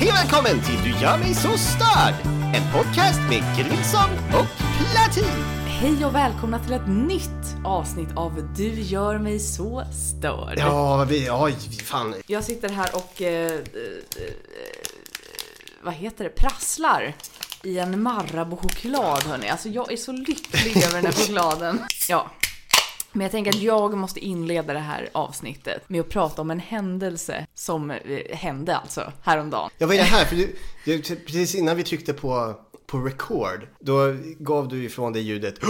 Hej och välkommen till Du gör mig så störd! En podcast med Grilson och Platin. Hej och välkomna till ett nytt avsnitt av Du gör mig så störd. Ja, vi, oj, fan. Jag sitter här och, eh, eh, eh, vad heter det, prasslar i en Marabou-choklad hörni. Alltså jag är så lycklig över den här chokladen. Ja. Men jag tänker att jag måste inleda det här avsnittet med att prata om en händelse som eh, hände alltså häromdagen. Ja, vad är det här? För du, du, precis innan vi tryckte på, på record, då gav du ifrån dig ljudet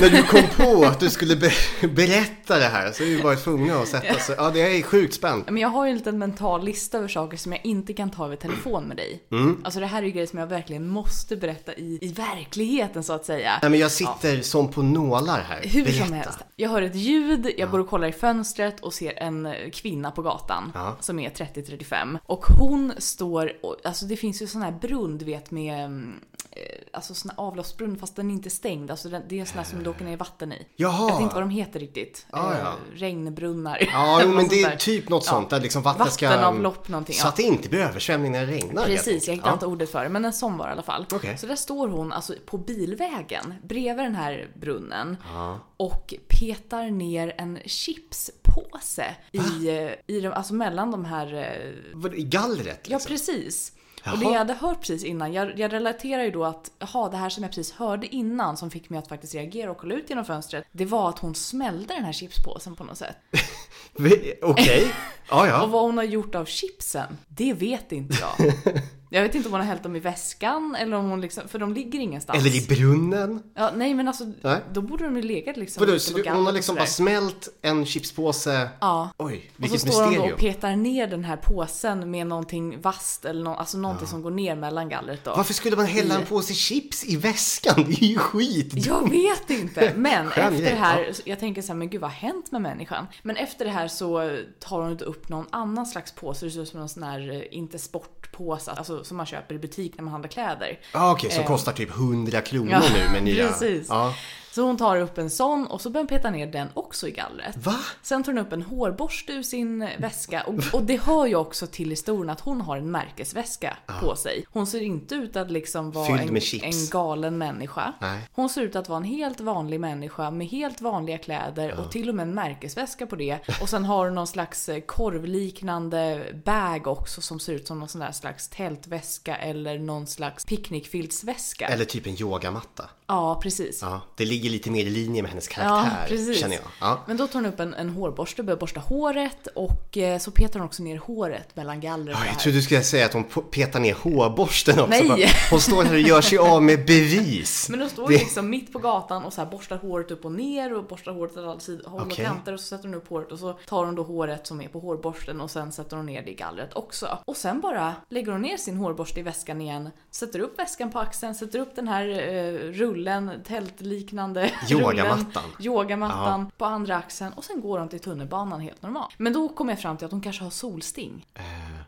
När du kom på att du skulle be, berätta det här så är vi bara tvungna att sätta sig. Ja, det är sjukt spänt. Men jag har ju en liten mental lista över saker som jag inte kan ta över telefon med dig. Mm. Alltså det här är ju grejer som jag verkligen måste berätta i, i verkligheten så att säga. Nej, men jag sitter som på nålar här. Hur Berätta. som helst. Jag hör ett ljud, jag går och kollar i fönstret och ser en eh, kvinna på gatan Ja. som är 30-35. Och hon står, och, alltså det finns ju sån här brunn du vet med, mm, eh, alltså sån avloppsbrunn fast den är inte stängd. Alltså det är sån här som det åker ner vatten i. Jaha. Jag vet inte vad de heter riktigt. Ah, Eh, ja. Regnbrunnar. Ja, jo, Något men det är typ något Ja. sånt där liksom vattnet ska... Vattenavlopp någonting, Så ja. att det inte blir översvämning när det regnar. Precis, jag enkelt. hittade inte ordet för det, men en sån var det i alla fall. Okej. Så där står hon alltså på bilvägen bredvid den här brunnen Ja. och petar ner en chipspåse i, eh, i de, alltså mellan de här... eh, I gallret Ja, liksom. Precis. Och Jaha. det jag hade hört precis innan, jag, jag relaterar ju då att, jaha, det här som jag precis hörde innan som fick mig att faktiskt reagera och kolla ut genom fönstret, det var att hon smällde den här chipspåsen på något sätt. Okej. Ja, Och ja. vad hon har gjort av chipsen, det vet inte jag. Jag vet inte om hon har hällt dem i väskan eller om hon liksom, för de ligger ingenstans. Eller i brunnen. Ja, nej men alltså, Nej. då borde de ju legat liksom Vadå, så du, hon har liksom bara smält en chipspåse. Ja. Oj, Och så vilket står hon då och mysterium. petar ner den här påsen med någonting vasst eller nå, alltså någonting som går ner mellan gallret då. Varför skulle man hälla I- en påse chips i väskan? Det är ju skit. Jag vet inte, men efter det här, jag tänker så här, men gud vad har hänt med människan? Men efter det här så tar hon upp någon annan slags påse, det ser ut som någon sån här, eh, inte sportpåse, alltså som man köper i butik när man handlar kläder. Ja, okej, som Eh. kostar typ 100 kronor nu med nya. precis. Ja. Så hon tar upp en sån och så börjar hon peta ner den också i gallret. Va? Sen tar hon upp en hårborste ur sin väska och, och det hör ju också till historien att hon har en märkesväska på sig. Hon ser inte ut att liksom vara en, en galen människa. Nej. Hon ser ut att vara en helt vanlig människa med helt vanliga kläder och till och med en märkesväska på det. Och sen har hon någon slags eh, korvliknande bag också som ser ut som någon sån där slags tältväska eller någon slags picknickfiltsväska. Eller typ en yogamatta. Ja, precis. Ja, det ligger lite mer i linje med hennes karaktär, precis. känner jag. Ja. Men då tar hon upp en, en hårborste och börjar borsta håret och eh, så petar hon också ner håret mellan gallret Ja, jag trodde du skulle säga att hon petar ner hårborsten också. Nej. Bara, Hon står här och gör sig av med bevis. Men då står hon Det- liksom mitt på gatan och så här borstar håret upp och ner och borstar håret åt alla sidor, håll Okej. och kanter och så sätter hon upp håret och så tar hon då håret som är på hårborsten och sen sätter hon ner det i gallret också. Och sen bara lägger hon ner sin hårborste i väskan igen, sätter upp väskan på axeln, sätter upp den här eh, rullen, tältliknande Yogamattan. rullen, yogamattan på andra axeln och sen går hon till tunnelbanan helt normalt. Men då kommer jag fram till att hon kanske har solsting. Eh,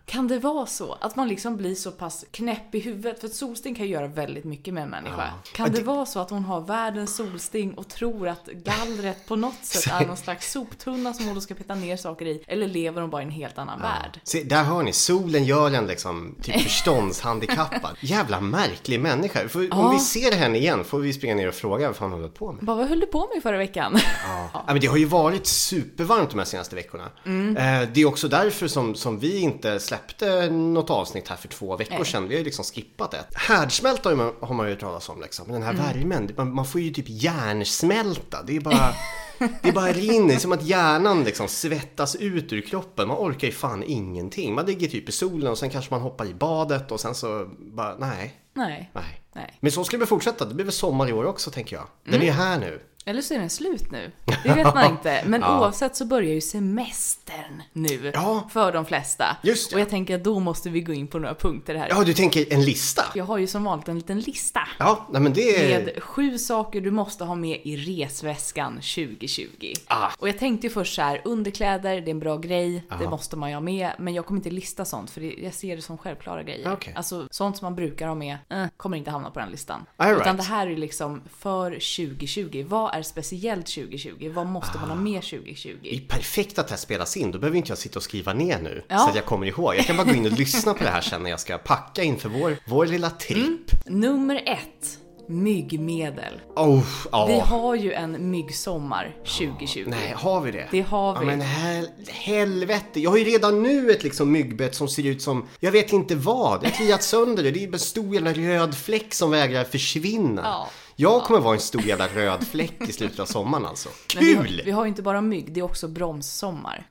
Kan det vara så? Att man liksom blir så pass knäpp i huvudet? För att solsting kan ju göra väldigt mycket med en människa. Ja. Kan Ja, det det- vara så att hon har världens solsting och tror att gallret på något sätt är någon slags soptunna som hon då ska peta ner saker i? Eller lever hon bara i en helt annan värld? Se, där hör ni, solen gör en liksom typ förståndshandikappad. Jävla märklig människa. För, Om Ja. vi ser henne igen får vi springa ner och fråga vad fan hon håller på med. Bara, vad höll du på med förra veckan? Ja. Ja, men det har ju varit supervarmt de här senaste veckorna. Mm. Eh, Det är också därför som, som vi inte släppte något avsnitt här för två veckor Nej. sedan. Vi har ju liksom skippat ett. Härdsmälta har man, har man ju hört talas om liksom. Men den Mm. här värmen, man, man får ju typ hjärnsmälta. Det är bara... Det bara rinner, som att hjärnan liksom svettas ut ur kroppen. Man orkar ju fan ingenting. Man ligger typ i solen och sen kanske man hoppar i badet och sen så bara, nej, Nej. nej. Nej. Men så ska det fortsätta. Det blir väl sommar i år också tänker jag. Den Mm. är här nu. Eller så är den slut nu. Det vet man inte. Men Ja. oavsett så börjar ju semestern nu. Ja. För de flesta. Just det. Och jag tänker att då måste vi gå in på några punkter här. Ja, du tänker en lista? Jag har ju som vanligt en liten lista. Ja, nej men det är... Med sju saker du måste ha med i resväskan 2020. Ah. Och jag tänkte ju först så här, underkläder, det är en bra grej, det Aha. måste man ju ha med. Men jag kommer inte lista sånt, för det, jag ser det som självklara grejer. Okej. Alltså sånt som man brukar ha med, eh, kommer inte hamna på den listan. All right. Utan det här är liksom för 2020. Vad är speciellt 2020? Vad måste man ha med 2020? Det är perfekt att det här spelas in, då behöver inte jag sitta och skriva ner nu. Ja. Så att jag kommer ihåg. Jag kan bara gå in och lyssna på det här sen när jag ska packa inför vår, vår lilla tripp. Nummer ett. Myggmedel. Oh, ja. Vi har ju en myggsommar 2020. Nej, har vi det? Det har vi. Ja, men hel helvete. Jag har ju redan nu ett liksom myggbett som ser ut som, jag vet inte vad. Jag har kliat sönder det. Det är en stor jävla röd fläck som vägrar försvinna. Ja. Jag kommer vara en stor jävla röd fläck i slutet av sommaren alltså. Men vi har, Kul! vi har ju inte bara mygg, det är också bromssommar.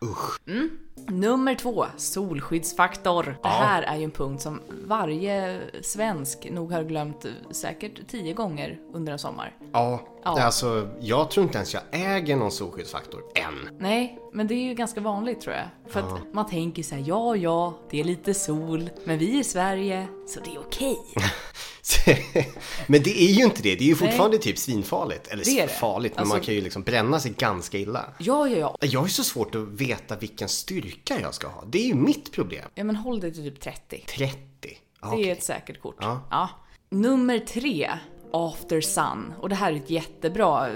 Mm. Nummer två, solskyddsfaktor. Det här är ju en punkt som varje svensk nog har glömt säkert tio gånger under en sommar. Ja, Ja. alltså jag tror inte ens jag äger någon solskyddsfaktor än. Nej, men det är ju ganska vanligt tror jag. För att man tänker så här, ja, ja, det är lite sol, men vi är i Sverige, så det är okej. men det är ju inte det. Det är ju fortfarande typ svinfarligt. Eller Det det. farligt, men Alltså- man kan ju liksom bränna sig ganska illa. Ja, ja, ja. Jag har ju så svårt att veta vilken styrka jag ska ha. Det är ju mitt problem. Ja, men håll dig till typ 30. 30. Ja, Det okej. är ett säkert kort. Ja. Nummer tre, After Sun. Och det här är ett jättebra eh,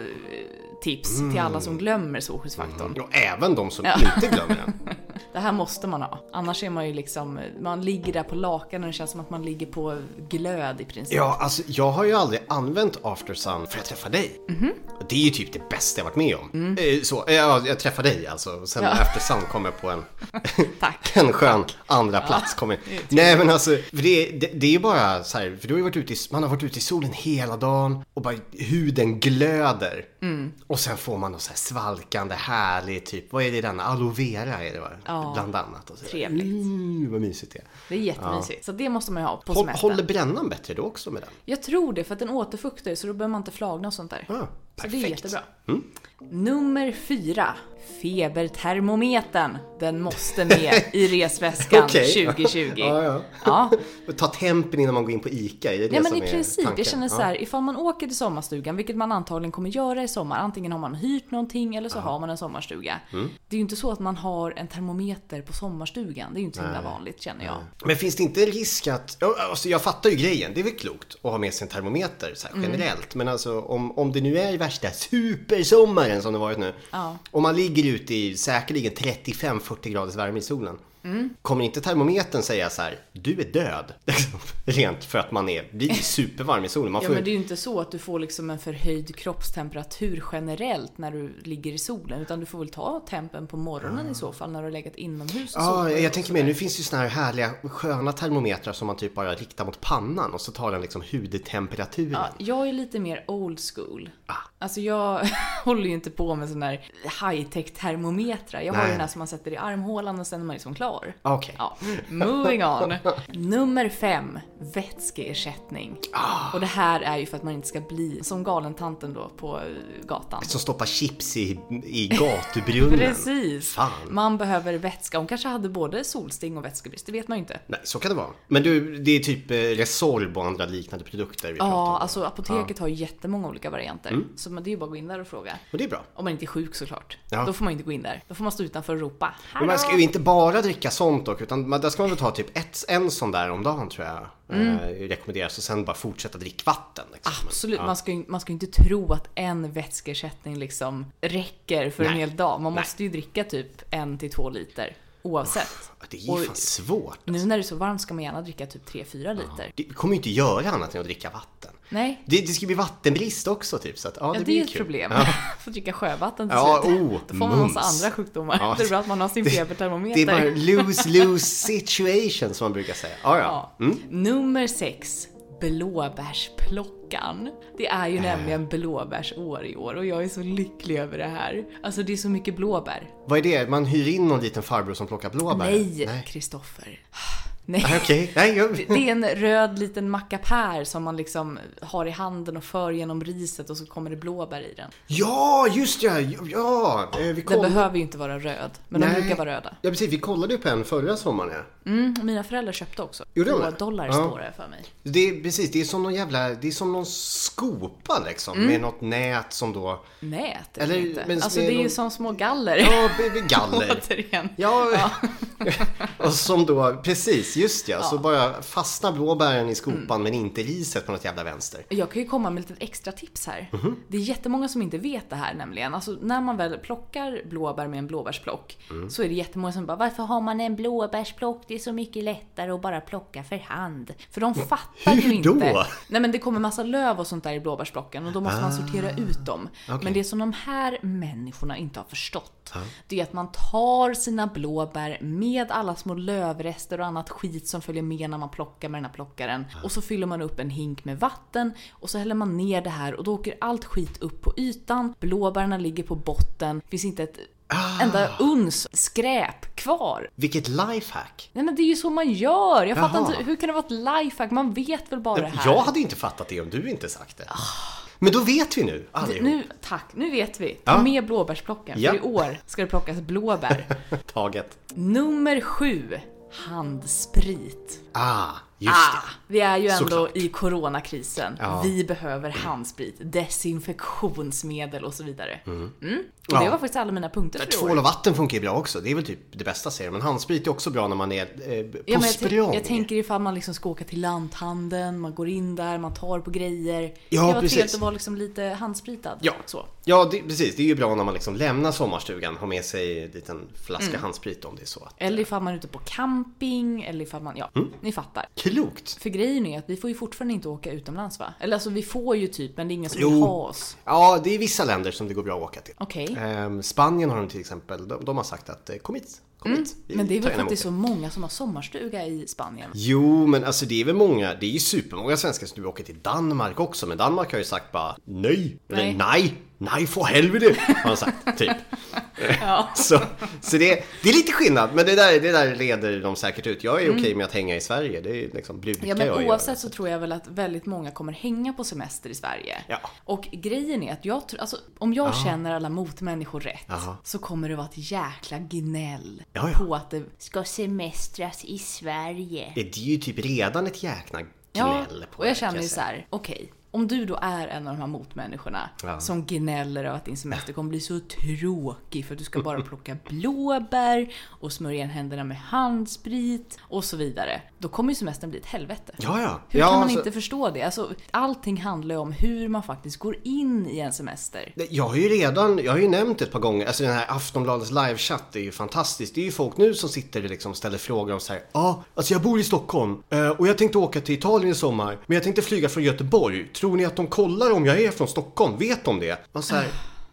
tips till alla Mm. som glömmer solskyddsfaktorn. Och även de som inte glömmer den. Det här måste man ha. Annars är man ju liksom, man ligger där på lakan och det känns som att man ligger på glöd i princip. Ja, alltså jag har ju aldrig använt After Sun för att träffa dig. Mhm. Och Det är ju typ det bästa jag varit med om. Eh, Så, eh, ja, jag träffar dig alltså. Sen Mm. Ja. After Sun kommer jag på en, Tack. en skön andra plats. Kommer. Nej men alltså, för det, det, det är ju bara så här, för du har ju varit ute i, man har varit ute i solen hela dagen och bara huden glöder. Mm. Och sen får man någon så här svalkande härlig typ, vad är det i denna? Aloe vera är det va? Ja. Bland annat. Och så. Trevligt. Mm, vad mysigt det är. Det är jättemysigt. Så det måste man ju ha på semestern. håller brännan bättre då också med den? Jag tror det, för att den återfuktar så då behöver man inte flagna och sånt där. Ah, så det är jättebra. Nummer fyra. Febertermometern. Den måste med i resväskan Okej. 2020. Ja, ja. Ja. Ta tempen innan man går in på ICA, är det det Ja som men i är princip, tanken? jag känner så Ja. här, ifall man åker till sommarstugan, vilket man antagligen kommer göra i sommar, antingen har man hyrt någonting eller så har man en sommarstuga. Mm. Det är ju inte så att man har en termometer på sommarstugan, det är ju inte så himla vanligt känner jag. Men finns det inte risk att, ja, alltså jag fattar ju grejen, det är väl klokt att ha med sig en termometer så här, Mm. generellt. Men alltså om, om det nu är värsta supersommaren som det varit nu. Ja. Och man ligger ute i säkerligen 35-40 graders värme i solen. Mm. Kommer inte termometern säga så här, du är död? Liksom, Rent för att man är, blir supervarm i solen. Man Ja får, men det är ju inte så att du får liksom en förhöjd kroppstemperatur generellt när du ligger i solen, utan du får väl ta tempen på morgonen i så fall när du har legat inomhus Ja, solat jag tänker sådär. nu finns ju såna här härliga sköna termometrar som man typ bara riktar mot pannan och så tar den liksom hudtemperaturen. Ja, jag är lite mer old school. Ah. Alltså jag håller ju inte på med sån här high-tech termometrar. Jag har ju den här som man sätter i armhålan och sen är man liksom klar. Okej. Ja, moving on. Nummer fem, vätskeersättning. Ah. Och det här är ju för att man inte ska bli som galentanten då på eh, gatan. Som stoppar chips i, i gatubrunnen. Precis. Fan. Man behöver vätska. Hon kanske hade både solsting och vätskebrist, det vet man ju inte. Nej, så kan det vara. Men du, det är typ eh, Resorb och andra liknande produkter vi pratar Ja, om. alltså apoteket har ju jättemånga olika varianter. Så man- det är ju bara att gå in där och fråga. Och det är bra. Om man inte är sjuk såklart. Ja. Då får man inte gå in där. Då får man stå utanför och ropa Men man ska ju inte bara dricka sånt dock, utan man, där ska man väl ta typ ett, en sån där om dagen tror jag. Eh, rekommenderas och sen bara fortsätta dricka vatten. Liksom. Mm. Absolut, Ja. man ska ju man ska ju inte tro att en vätskeersättning liksom räcker för en Nej. hel dag. Man Nej. måste ju dricka typ en till två liter oavsett. Det är ju Och fan svårt. Nu när det är så varmt ska man gärna dricka typ 3-4 liter. Det kommer ju inte göra annat än att dricka vatten. Nej, Det, det ska bli vattenbrist också typ. Så att, ja, ja, det, det, blir är ett kul. problem. Ja. Få dricka sjövatten till Ja, slut. oh, Då får man massa mums. andra sjukdomar. Ja. Det är bra att man har sin Det febertermometer. är bara lose-lose situation som man brukar säga. Ja, ja. Ja. Nummer sex. Blåbärsplockan. Det är Äh. ju nämligen blåbärsår i år och jag är så lycklig över det här. Alltså det är så mycket blåbär. Vad är det? Man hyr in någon liten farbror som plockar blåbär? Nej, Kristoffer. Nej. Nej, okej. Nej, jag... Det är en röd liten mackapär som man liksom har i handen och för genom riset och så kommer det blåbär i den. Ja, just ja! Ja! eh, Vi Den koll... behöver ju inte vara röd, men de Nej. brukar vara röda. Ja, precis. Vi kollade ju på en förra sommaren. Ja. Mm, och mina föräldrar köpte också. Gjorde de dollar Ja. står det för mig. Det är precis, det är som någon jävla, det är som någon skopa liksom. Mm. Med något nät som då... Nät Eller, inte. men Alltså det är ju någon- som små galler. Ja, galler. Återigen. Ja, och som då, precis. Just ja. Så bara fastnar blåbären i skopan men inte riset på något jävla vänster. Jag kan ju komma med lite extra tips här. Mhm. Det är jättemånga som inte vet det här nämligen. Alltså när man väl plockar blåbär med en blåbärsplock Mm. så är det jättemånga som bara Varför har man en blåbärsplock? Det är så mycket lättare att bara plocka för hand. För de fattar hur ju inte. då? Nej men det kommer massa löv och sånt där i blåbärsplocken och då måste man Ah. sortera ut dem. Okej. Men det som de här människorna inte har förstått det är att man tar sina blåbär med alla små lövrester och annat skit som följer med när man plockar med den här plockaren. Och så fyller man upp en hink med vatten och så häller man ner det här och då åker allt skit upp på ytan. Blåbärna ligger på botten. finns inte ett enda uns skräp kvar. Vilket lifehack! Nej men det är ju så man gör! Jag fattar Jaha. inte, hur kan det vara ett lifehack? Man vet väl bara det här? Jag hade inte fattat det om du inte sagt det. Men då vet vi nu, allihop. Nu, tack, nu vet vi. Ta Ja. med blåbärsplocken, Ja. för i år ska det plockas blåbär. Taget. Nummer sju. Handsprit. Ah, just Ah, vi är ju ändå Såklart. i coronakrisen. Ja. Vi behöver handsprit, desinfektionsmedel och så vidare. Mm. Och det Ja. var faktiskt alla mina punkter för Tvål och vatten funkar ju bra också. Det är väl typ det bästa jag. Men handsprit är också bra när man är eh, på Ja, jag, tänk- jag tänker ifall man liksom ska åka till lanthandeln, man går in där, man tar på grejer. Ja, det var precis. trevligt att vara liksom lite handspritad. Ja. Så. Ja, det, precis. Det är ju bra när man liksom lämnar sommarstugan. Har med sig en liten flaska Mm. handsprit om det är så. Att, Eller ifall man är ute på camping, eller ifall man, ja, Mm. ni fattar. Klokt! För grejen är att vi får ju fortfarande inte åka utomlands va? Eller alltså vi får ju typ, men det är ingen som Jo. vill ha oss. Ja, det är vissa länder som det går bra att åka till. Okej. Ehm, Spanien har de till exempel. De, de har sagt att eh, kom hit. Kom hit. Vi Mm. Men det är väl för att det är så många som har sommarstuga i Spanien? Jo, men alltså det är väl många, det är ju supermånga svenskar som nu åker till Danmark också. Men Danmark har ju sagt bara nej, eller Nej. Nej, för helvete, har han sagt, typ. Ja. Så, så det, det är lite skillnad, men det där, det där leder de säkert ut. Jag är Mm. okej med att hänga i Sverige, det är liksom brukar Ja jag men göra. oavsett så tror jag väl att väldigt många kommer hänga på semester i Sverige. Ja. Och grejen är att jag tror, alltså om jag känner alla motmänniskor rätt Jaha. så kommer det vara ett jäkla gnäll Ja, ja. på att det ska semestras i Sverige. Det är ju typ redan ett jäkla Ja, gnäll på och jag känner ju så här: okej. Om du då är en av de här motmänniskorna Ja. som gnäller över att din semester kommer bli så tråkig för att du ska bara plocka blåbär och smörja händerna med handsprit och så vidare. Då kommer ju semestern bli ett helvete. Ja, ja. Hur ja, kan man alltså- inte förstå det? Alltså, allting handlar ju om hur man faktiskt går in i en semester. Jag har ju redan, jag har ju nämnt ett par gånger, alltså den här Aftonbladets livechatt är ju fantastisk. Det är ju folk nu som sitter och liksom ställer frågor om så här, ja, ah, alltså jag bor i Stockholm eh, och jag tänkte åka till Italien i sommar, men jag tänkte flyga från Göteborg. Tror ni att de kollar om jag är från Stockholm? Vet de det? Man så här,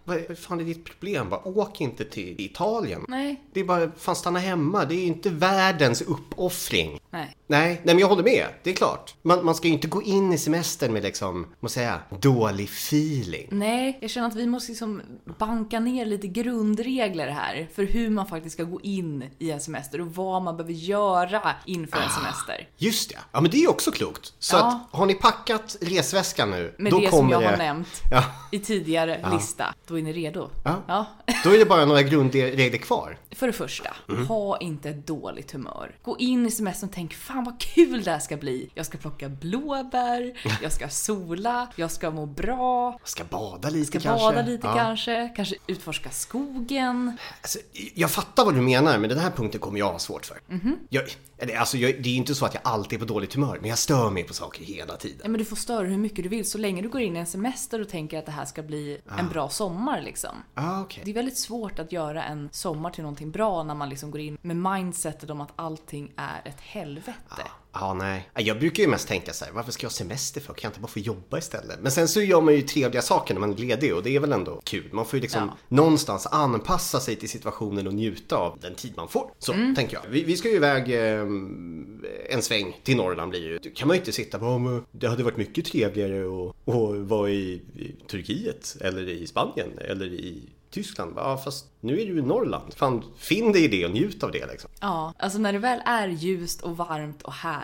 vad vad fan är ditt problem? Bara åk inte till Italien. Nej, Det är bara, fan stanna hemma. Det är inte världens uppoffring. Nej. Nej, nej men jag håller med. Det är klart. Man, man ska ju inte gå in i semestern med liksom, måste säga, dålig feeling. Nej, jag känner att vi måste liksom banka ner lite grundregler här för hur man faktiskt ska gå in i en semester och vad man behöver göra inför Ah. en semester. Just det. Ja, men det är ju också klokt. Så Ja. att, har ni packat resväskan nu, Med då det som kommer jag det... har nämnt Ja, i tidigare lista, då är ni redo. Ja. ja. då är det bara några grundregler kvar. För det första, Mm. ha inte ett dåligt humör. Gå in i semestern tänk fan vad kul det här ska bli. Jag ska plocka blåbär, jag ska sola, jag ska må bra, Ska bada lite ska kanske. bada lite Ja. kanske, kanske utforska skogen. Alltså, jag fattar vad du menar, men den här punkten kommer jag ha svårt för. Mhm. Jag, eller, alltså, jag, det är ju inte så att jag alltid är på dåligt humör, men jag stör mig på saker hela tiden. Ja, men du får störa hur mycket du vill så länge du går in i en semester och tänker att det här ska bli en bra sommar liksom. Ah, okej. Det är väldigt svårt att göra en sommar till någonting bra när man liksom går in med mindsetet om att allting är ett helvete. Ja, nej. Jag brukar ju mest tänka så här, varför ska jag ha semester för? Kan jag inte bara få jobba istället? Men sen så gör man ju trevliga saker när man är ledig och det är väl ändå kul. Man får ju liksom Ja. någonstans anpassa sig till situationen och njuta av den tid man får. Så Mm. tänker jag. Vi, vi ska ju iväg eh, en sväng till Norrland blir ju. Då kan man ju inte sitta på, "Men det hade varit mycket trevligare att, att vara i, i Turkiet eller i Spanien eller i Tyskland. Ja, fast nu är du i Norrland. Fan, finn dig i det och njut av det liksom. Ja, alltså när det väl är ljust och varmt och härligt.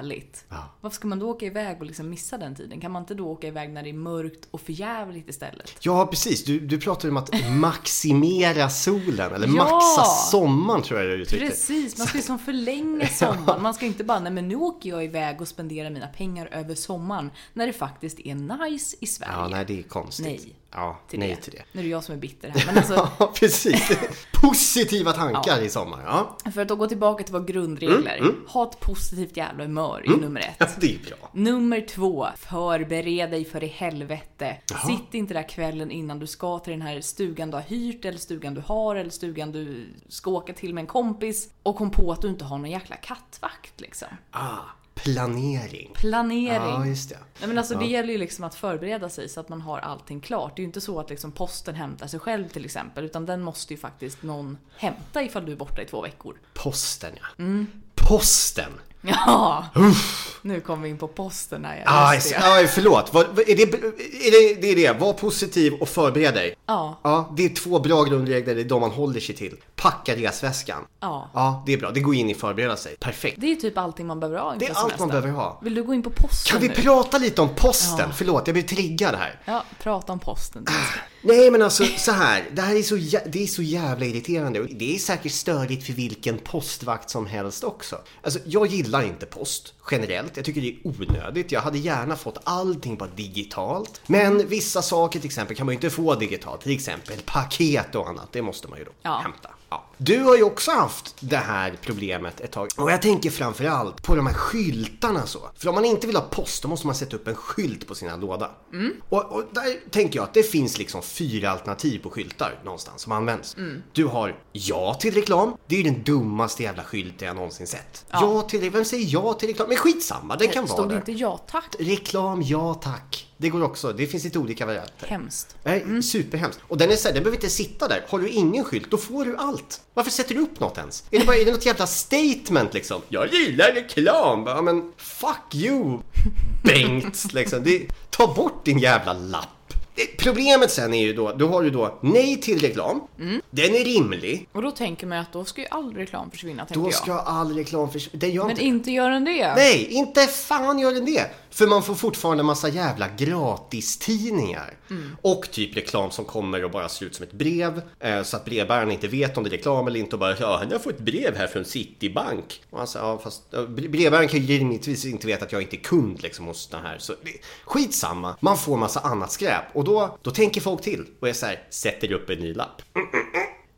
Ja. Varför ska man då åka iväg och liksom missa den tiden? Kan man inte då åka iväg när det är mörkt och förjävligt istället? Ja, precis. Du, du pratar om att maximera solen, eller Ja! maxa sommaren tror jag du uttryckte. Precis, man ska liksom förlänga sommaren. Man ska inte bara, nej men nu åker jag iväg och spenderar mina pengar över sommaren. När det faktiskt är nice i Sverige. Ja, nej det är konstigt. Nej. Ja, till nej det. till det. Nu är det jag som är bitter här. Men alltså, Ja, precis. Positiva tankar i sommar. Ja. för att då gå tillbaka till våra grundregler. Ha ett positivt jävla humör är nummer ett. ja, det är bra. Nummer två, förbered dig för i helvete. Sitt inte där kvällen innan du ska till den här stugan du har hyrt, eller stugan du har, eller stugan du ska åka till med en kompis och kom på att du inte har någon jäkla kattvakt liksom. Ah, planering. Planering. Ja, just det. Nej, men alltså, Det gäller ju liksom att förbereda sig så att man har allting klart. Det är ju inte så att liksom posten hämtar sig själv till exempel, utan den måste ju faktiskt någon hämta ifall du är borta i två veckor. Posten, ja. Mm. Posten. Ja, nu kommer vi in på posten här. Ah, Just det. ah, förlåt. Vad- är det, är det, det är det. Var positiv och förbered dig. Ja, Ja, det är två bra grundregler, det är de man håller sig till. Packa resväskan. ja. Ja, det är bra. Det går in i förbereda sig. Perfekt. Det är typ allting man behöver ha inför Det är allt man behöver ha. Vill du gå in på posten Kan vi nu? prata lite om posten? Ja. Förlåt, jag blir triggad här. Ja, prata om posten. Nej men alltså så här, det här är så, det är så jävla irriterande. Och det är säkert störigt för vilken postvakt som helst också. Alltså jag gillar inte post generellt, jag tycker det är onödigt. Jag hade gärna fått allting bara digitalt. Men vissa saker till exempel kan man ju inte få digitalt, till exempel paket och annat, det måste man ju då Ja. hämta. Ja. Du har ju också haft det här problemet ett tag. Och jag tänker framförallt på de här skyltarna så. För om man inte vill ha post då måste man sätta upp en skylt på sina låda. Och, och där tänker jag att det finns liksom fyra alternativ på skyltar någonstans som används. Du har ja till reklam. Det är ju den dummaste jävla skylten jag någonsin sett. Ja, Ja. till Vem säger ja till reklam? Men skitsamma, den kan vara Stod det där. inte ja tack? Reklam, ja tack. Det går också. Det finns lite olika varianter. Hemskt. Nej, superhemskt. Och den är så här, den behöver inte sitta där. Har du ingen skylt, då får du allt. Varför sätter du upp något ens? Är det, bara, är det något jävla statement liksom? Jag gillar reklam! Ja men fuck you, Bengt! Liksom. Det, ta bort din jävla lapp. Problemet sen är ju då, då har du då nej till reklam. Den är rimlig. Och då tänker man att då ska ju all reklam försvinna, tänker Då jag. ska all reklam försvinna. Men inte inte gör den det. Nej, inte fan gör den det! För man får fortfarande massa jävla gratistidningar. Och typ reklam som kommer och bara ser ut som ett brev. Eh, så att brevbäraren inte vet om det är reklam eller inte och bara ja, jag får ett brev här från Citibank. Och han säger, ja fast brevbäraren kan ju rimligtvis inte veta att jag inte är kund liksom hos den här. Så det, skitsamma, man får massa annat skräp. Och då, då tänker folk till och är så här, sätter upp en ny lapp.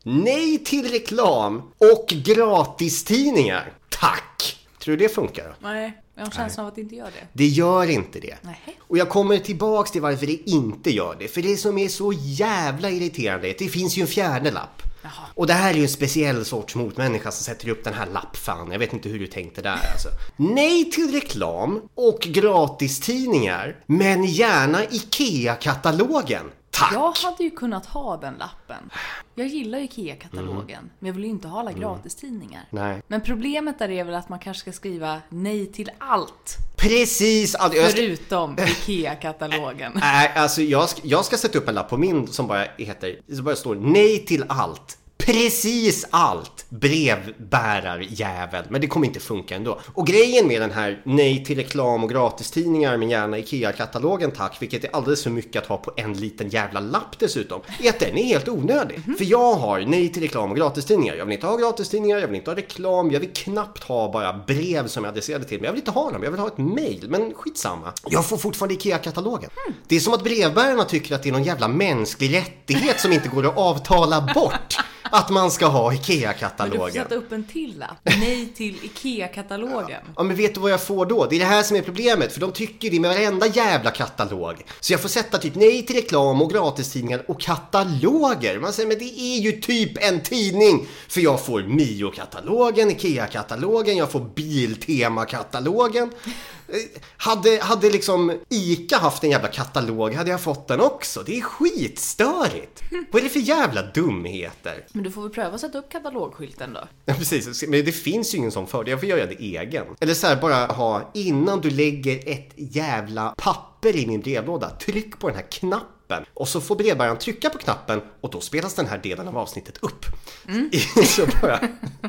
Nej till reklam och gratistidningar. Tack! Tror du det funkar? Nej, jag har känslan av att det inte gör det. Det gör inte det. Nej. Och jag kommer tillbaks till varför det inte gör det. För det som är så jävla irriterande, det finns ju en fjärde lapp. Jaha. Och det här är ju en speciell sorts motmänniska som sätter upp den här lappfan. Jag vet inte hur du tänkte där alltså. Nej till reklam och gratistidningar, men gärna IKEA-katalogen. Tack! Jag hade ju kunnat ha den lappen. Jag gillar ju IKEA-katalogen, men jag vill ju inte ha alla gratistidningar. Nej. Men problemet där är väl att man kanske ska skriva nej till allt, Precis! allt. Jag ska- förutom IKEA-katalogen. Nej, alltså jag ska, jag ska sätta upp en lapp på min som bara heter, som bara står nej till allt. Precis allt! Brevbärarjävel. Men det kommer inte funka ändå. Och grejen med den här nej till reklam och gratistidningar men gärna IKEA-katalogen tack, vilket är alldeles för mycket att ha på en liten jävla lapp dessutom, är att den är helt onödig. För jag har nej till reklam och gratistidningar. Jag vill inte ha gratistidningar, jag vill inte ha reklam, jag vill knappt ha bara brev som jag adresserade till. Men jag vill inte ha dem, jag vill ha ett mail. Men skitsamma. Jag får fortfarande IKEA-katalogen. Det är som att brevbärarna tycker att det är någon jävla mänsklig rättighet som inte går att avtala bort. Att man ska ha Men du får IKEA-katalogen. sätta upp en till lapp. Nej till IKEA-katalogen. Ja men vet du vad jag får då? Det är det här som är problemet för de tycker det med varenda jävla katalog. Så jag får sätta typ nej till reklam och gratistidningar och kataloger. Man säger men det är ju typ en tidning. För jag får Mio-katalogen, IKEA-katalogen, jag får Biltema-katalogen. Hade, hade liksom ICA haft en jävla katalog hade jag fått den också. Det är skitstörigt. Vad är det för jävla dumheter? Men du får väl pröva att sätta upp katalogskylten då. Ja, precis. Men det finns ju ingen sån för det. Jag får göra det egen. Eller så här, bara ha, innan du lägger ett jävla papper i min brevlåda, tryck på den här knappen. Och så får brevbäraren trycka på knappen och då spelas den här delen av avsnittet upp. bara,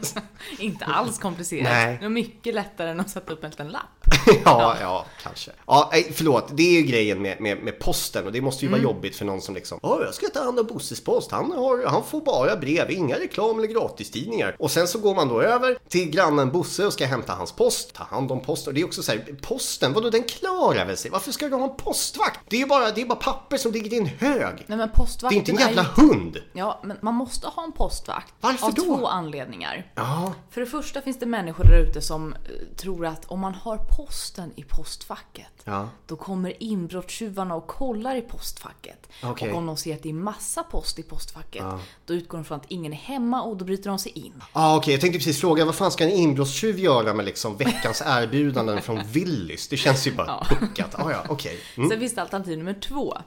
Inte alls komplicerat. Nej. Det är mycket lättare än att sätta upp en liten lapp. ja, ja, kanske. Ja, nej, förlåt. Det är ju grejen med, med, med posten och det måste ju vara jobbigt för någon som liksom Ja, jag ska ta hand om Bosses post. Han, har, han får bara brev, inga reklam eller gratistidningar. Och sen så går man då över till grannen Bosse och ska hämta hans post, ta hand om post. Och det är också så här, posten, vadå den klarar väl sig? Varför ska du ha en postvakt? Det är ju bara, det är bara papper som ligger i en hög. Nej men Det är inte en jävla ju... hund. Ja, men man måste ha en postvakt. Varför av då? två anledningar. Ja, För det första finns det människor där ute som eh, tror att om man har posten i postfacket, Ja. då kommer inbrottstjuvarna och kollar i postfacket. Okej. Och om de ser att det är massa post i postfacket, då utgår de från att ingen är hemma och då bryter de sig in. ah, okej. Jag tänkte precis fråga, vad fan ska en inbrottstjuv göra med liksom veckans erbjudanden från Willys? Det känns ju bara puckat. Ah, ja, okej. Mm. Sen finns det alternativ nummer två.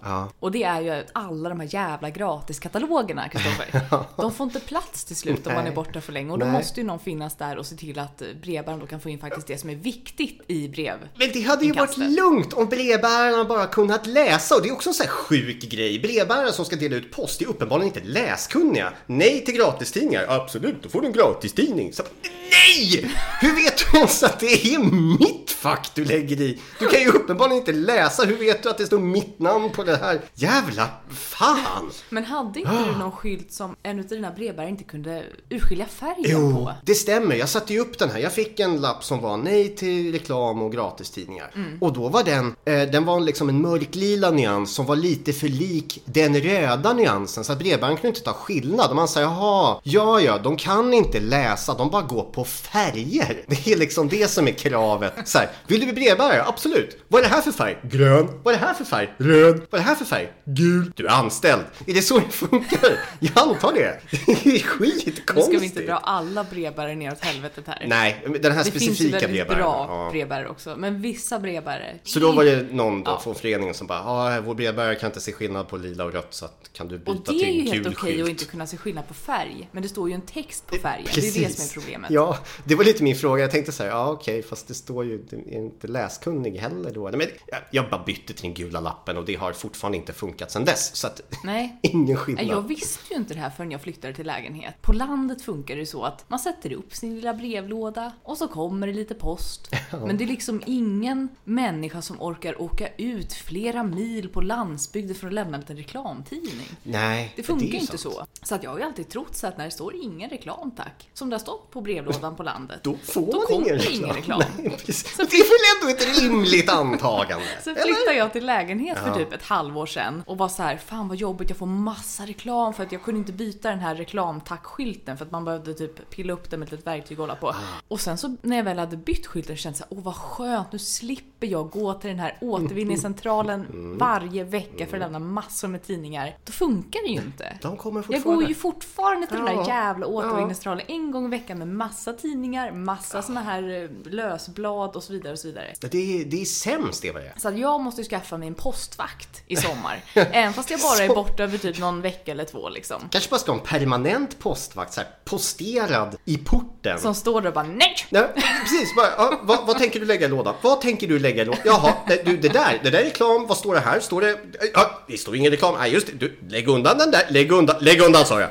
Och det är ju att alla de här jävla gratiskatalogerna, Kristoffer. de får inte plats till slut om man är borta för länge. Och då Nej. måste ju någon finnas där och se till att brevbäraren då kan få in faktiskt det som är viktigt i brev. Men det hade ju varit lugnt om brevbärarna bara kunnat läsa och det är också en sån här sjuk grej. Brevbärare som ska dela ut post är uppenbarligen inte läskunniga. Nej till gratistidningar. Absolut, då får du en gratistidning. Så, nej! Hur vet du ens att det är mitt fack du lägger i? Du kan ju uppenbarligen inte läsa. Hur vet du att det står mitt namn på det här? Jävla fan! Men hade inte du någon skylt som en av dina brevbärare inte kunde urskilja färgen Jo, på? det stämmer. Jag satte ju upp den här. Jag fick en lapp som var nej till reklam och gratistidningar. Och då var den, eh, den var liksom en mörklila nyans som var lite för lik den röda nyansen. Så att brevbäraren kunde inte ta skillnad. Och man säger jaha, ja ja, de kan inte läsa, de bara går på färger. Det är liksom det som är kravet. Så här, vill du bli brevbärare? Absolut. Vad är det här för färg? Grön. Vad är det här för färg? Röd. Vad är det här för färg? Gul. Du är anställd. Är det så det funkar? Jag antar det. Det är Nu skitkonstigt. ska vi inte dra alla brevbärare ner åt helvetet här. Nej, den här det finns ju specifika väldigt brevbäraren. bra Ja. brevbärare också. Men vissa brevbärare... Så då var det någon då Ja. från föreningen som bara, ja, vår brevbärare kan inte se skillnad på lila och rött så att kan du byta Och det till är ju en helt gul okej skylt? att inte kunna se skillnad på färg. Men det står ju en text på färgen. Det är det som är problemet. Ja, det var lite min fråga. Jag tänkte så här, ja okej, fast det står ju, det är inte läskunnig heller då. Men jag, jag bara bytte till den gula lappen och det har fortfarande inte funkat sedan dess. Så att, Nej. ingen skillnad. Jag visste ju inte det här förrän jag flyttade till lägenhet. På landet funkar det så att man sätter upp sin lilla brevlåda och så kommer det lite post. Men det är liksom ingen människa som orkar åka ut flera mil på landsbygden för att lämna en liten reklamtidning. Nej, Det funkar ju inte sant. så. Så att jag har ju alltid trott så att när det står ingen reklam tack, som det har stått på brevlådan på landet, Då får då man kommer ingen det reklam. ingen reklam. Nej, precis. Det är väl ändå ett rimligt antagande? Sen flyttade jag till lägenhet för typ ett halvår sedan och var så här, fan vad jobbigt, jag får massa reklam för att jag kunde inte byta den här reklamtackskylten för att man behövde typ pilla upp den med ett litet verktyg och hålla på. Och sen så när jag väl hade bytt skylten kände jag så här, åh vad skönt, nu slipper jag gå till den här återvinningscentralen varje vecka för att lämna massor med tidningar. Då funkar det ju inte. De kommer Jag fortfarande. går ju fortfarande till den Ja. där jävla återvinningscentralen en gång i veckan med massa tidningar, massa såna här eh, lösblad och så vidare och så vidare. Det är, det är sämst det vad det är. Så att jag måste ju skaffa mig en postvakt i sommar. Även fast jag bara är borta över typ någon vecka eller två liksom. Kanske bara ska ha en permanent postvakt så här, posterad i porten. Som står där och bara nej! Nej, precis. Bara, ja, vad, vad tänker du lägga i lådan? Vad tänker du lägga i lådan? Jaha, du, det där, det där är reklam. Vad står det här? Står det... Ja, det står ingen reklam. Nej, just det. Du, lägg undan den där. Lägg undan, lägg undan sa jag.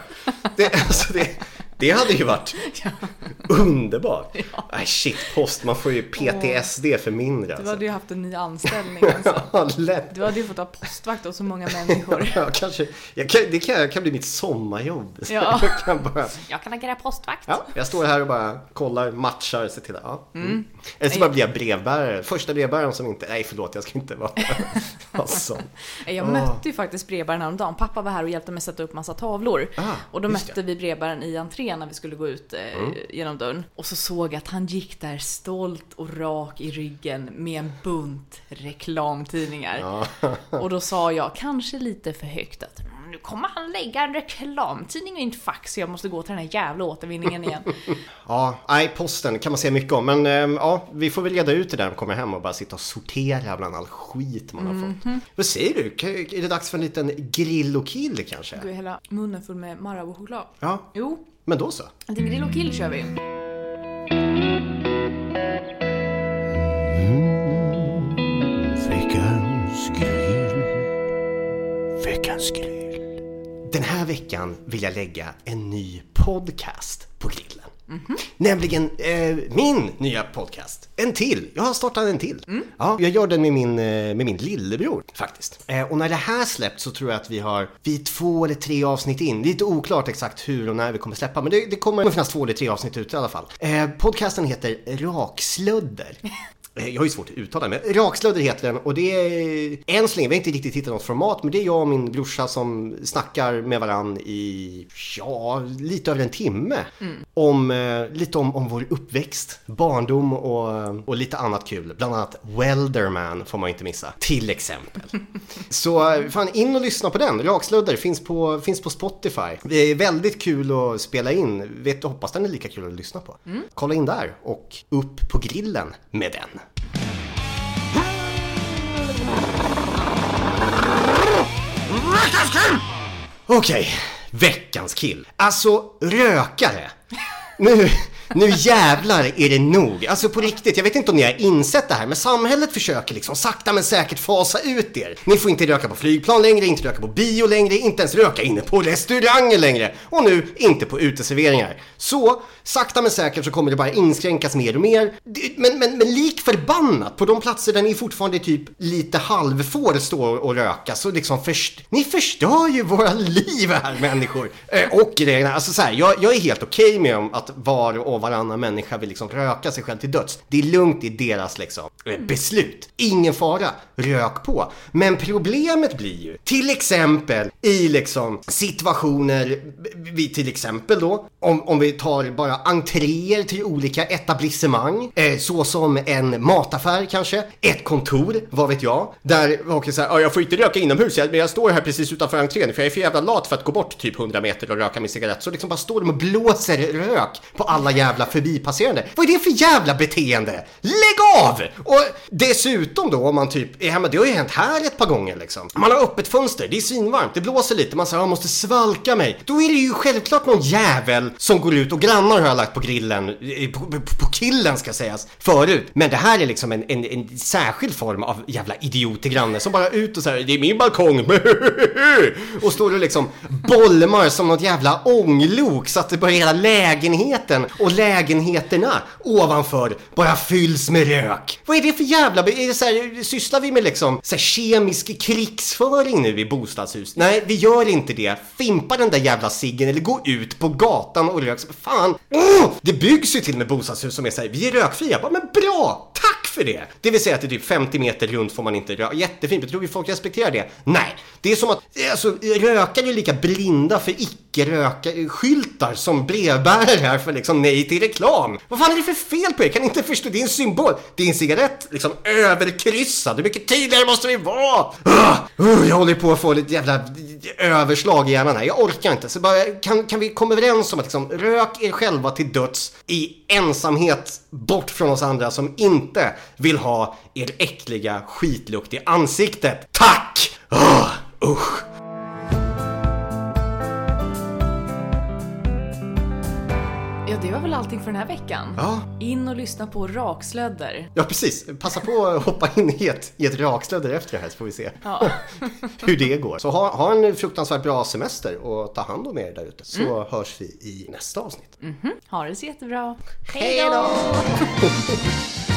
Det, alltså det, det hade ju varit underbart. Nej, shit, post. Man får ju PTSD för mindre. Du Alltså. hade ju haft en ny anställning alltså. Ja, lätt. Du hade ju fått ha postvakt åt så många människor. Ja, kanske. Jag kan, det kan, kan bli mitt sommarjobb. Ja. Jag kan bara... Jag kan agera postvakt. Ja, jag står här och bara kollar, matchar, ser till att, ja. Mm. Eller så bara blir jag brevbärare. Första brevbäraren som inte, nej förlåt jag ska inte vara, sån. Jag mötte ju faktiskt brevbäraren häromdagen. Pappa var här och hjälpte mig sätta upp massa tavlor. Ah, och då mötte vi brevbäraren i entrén när vi skulle gå ut eh, Mm. genom dörren. Och så såg jag att han gick där stolt och rak i ryggen med en bunt reklamtidningar. Och då sa jag, kanske lite för högt, att "Mm, nu kommer han lägga en reklamtidning i ett fax så jag måste gå till den här jävla återvinningen igen. Ja, nej posten kan man säga mycket om. Men ehm, ja, vi får väl reda ut det där när de kommer hem och bara sitta och sortera bland all skit man har fått. Vad säger du? Är det dags för en liten grill och kill kanske? Du är hela munnen full med Marabou-choklad. Ja, Jo, men då så. en liten grill och kill kör vi. Veckans grill. Veckans grill. Den här veckan vill jag lägga en ny podcast på grillen. Nämligen eh, min nya podcast. En till. Jag har startat en till. Ja, jag gör den med min, eh, med min lillebror faktiskt. Eh, och när det här släpps så tror jag att vi har, vi är två eller tre avsnitt in. Det är lite oklart exakt hur och när vi kommer släppa, men det, det kommer finnas två eller tre avsnitt ute i alla fall. Eh, podcasten heter Rakslödder. Eh, Jag har ju svårt att uttala men Rakslödder heter den och det är än så länge, vi har inte riktigt hittat något format men det är jag och min brorsa som snackar med varann i, ja, lite över en timme. Om, eh, lite om, om vår uppväxt, barndom och, och lite annat kul. Bland annat Welderman får man inte missa, till exempel. Så fan in och lyssna på den, Rakslödder finns på, finns på Spotify. Det är väldigt kul att spela in, vet, hoppas den är lika kul att lyssna på. Kolla in där och upp på grillen med den. Okej, veckans kill. Alltså, rökare. Nu, nu jävlar är det nog. Alltså på riktigt, jag vet inte om ni har insett det här, men samhället försöker liksom sakta men säkert fasa ut er. Ni får inte röka på flygplan längre, inte röka på bio längre, inte ens röka inne på restauranger längre. Och nu inte på uteserveringar. Så, sakta men säkert så kommer det bara inskränkas mer och mer. Men, men, men lik förbannat, på de platser där ni fortfarande typ lite halvfår stå och röka, så liksom först, ni förstör ju våra liv här människor. Eh, och grejerna, alltså så här, jag, jag är helt okej med om att var och varannan människa vill liksom röka sig själv till döds. Det är lugnt i deras liksom eh, beslut. Ingen fara, rök på. Men problemet blir ju, till exempel i liksom situationer, vi till exempel då, om, om vi tar bara entréer till olika etablissemang, eh, så som en mataffär kanske, ett kontor, vad vet jag, där folk säger "Ja, jag får inte röka inomhus, jag, men jag står här precis utanför entrén för jag är för jävla lat för att gå bort typ 100 meter och röka min cigarett. Så liksom bara står de och blåser rök på alla jävla förbipasserande. Vad är det för jävla beteende? Lägg av! Och dessutom då om man typ är hemma, det har ju hänt här ett par gånger liksom. Man har öppet fönster, det är svinvarmt, det blåser lite, man säger jag måste svalka mig. Då är det ju självklart någon jävel som går ut och grannar har jag lagt på grillen, eh, på, på, på killen ska sägas, förut. Men det här är liksom en, en, en särskild form av jävla idiot till granne som bara ut och säger det är min balkong och står och liksom bolmar som något jävla ånglok så att det börjar hela lägenheten och lägenheterna ovanför bara fylls med rök. Vad är det för jävla... Är det så här, sysslar vi med liksom så här kemisk krigsföring nu i bostadshus? Nej, vi gör inte det. Fimpa den där jävla ciggen eller gå ut på gatan och rök. Fan! Oh! Det byggs ju till med bostadshus som är såhär, vi är rökfria. Bara, men bra! Tack för det! Det vill säga att det är typ 50 meter runt får man inte röka. Jättefint, jag tror vi folk respekterar det. Nej, det är som att, alltså rökare är lika blinda för icke rökare skyltar som brevbärare är för liksom nej till reklam. Vad fan är det för fel på er? Kan ni inte förstå? Det är en symbol. Det är en cigarett liksom överkryssad. Hur mycket tydligare måste vi vara? Uh, uh, jag håller på att få lite jävla överslag i hjärnan här. Jag orkar inte. Så bara, kan, kan vi komma överens om att liksom, rök er själva till döds i ensamhet bort från oss andra som inte vill ha er äckliga skitlukt i ansiktet. Tack! Oh, usch. Var väl allting för den här veckan. Ja. In och lyssna på Rakslödder. Ja, precis. Passa på att hoppa in i ett, i ett rakslödder efter det här så får vi se Ja. hur det går. Så ha, ha en fruktansvärt bra semester och ta hand om er där ute så hörs vi i nästa avsnitt. Ha det så jättebra. Hej då!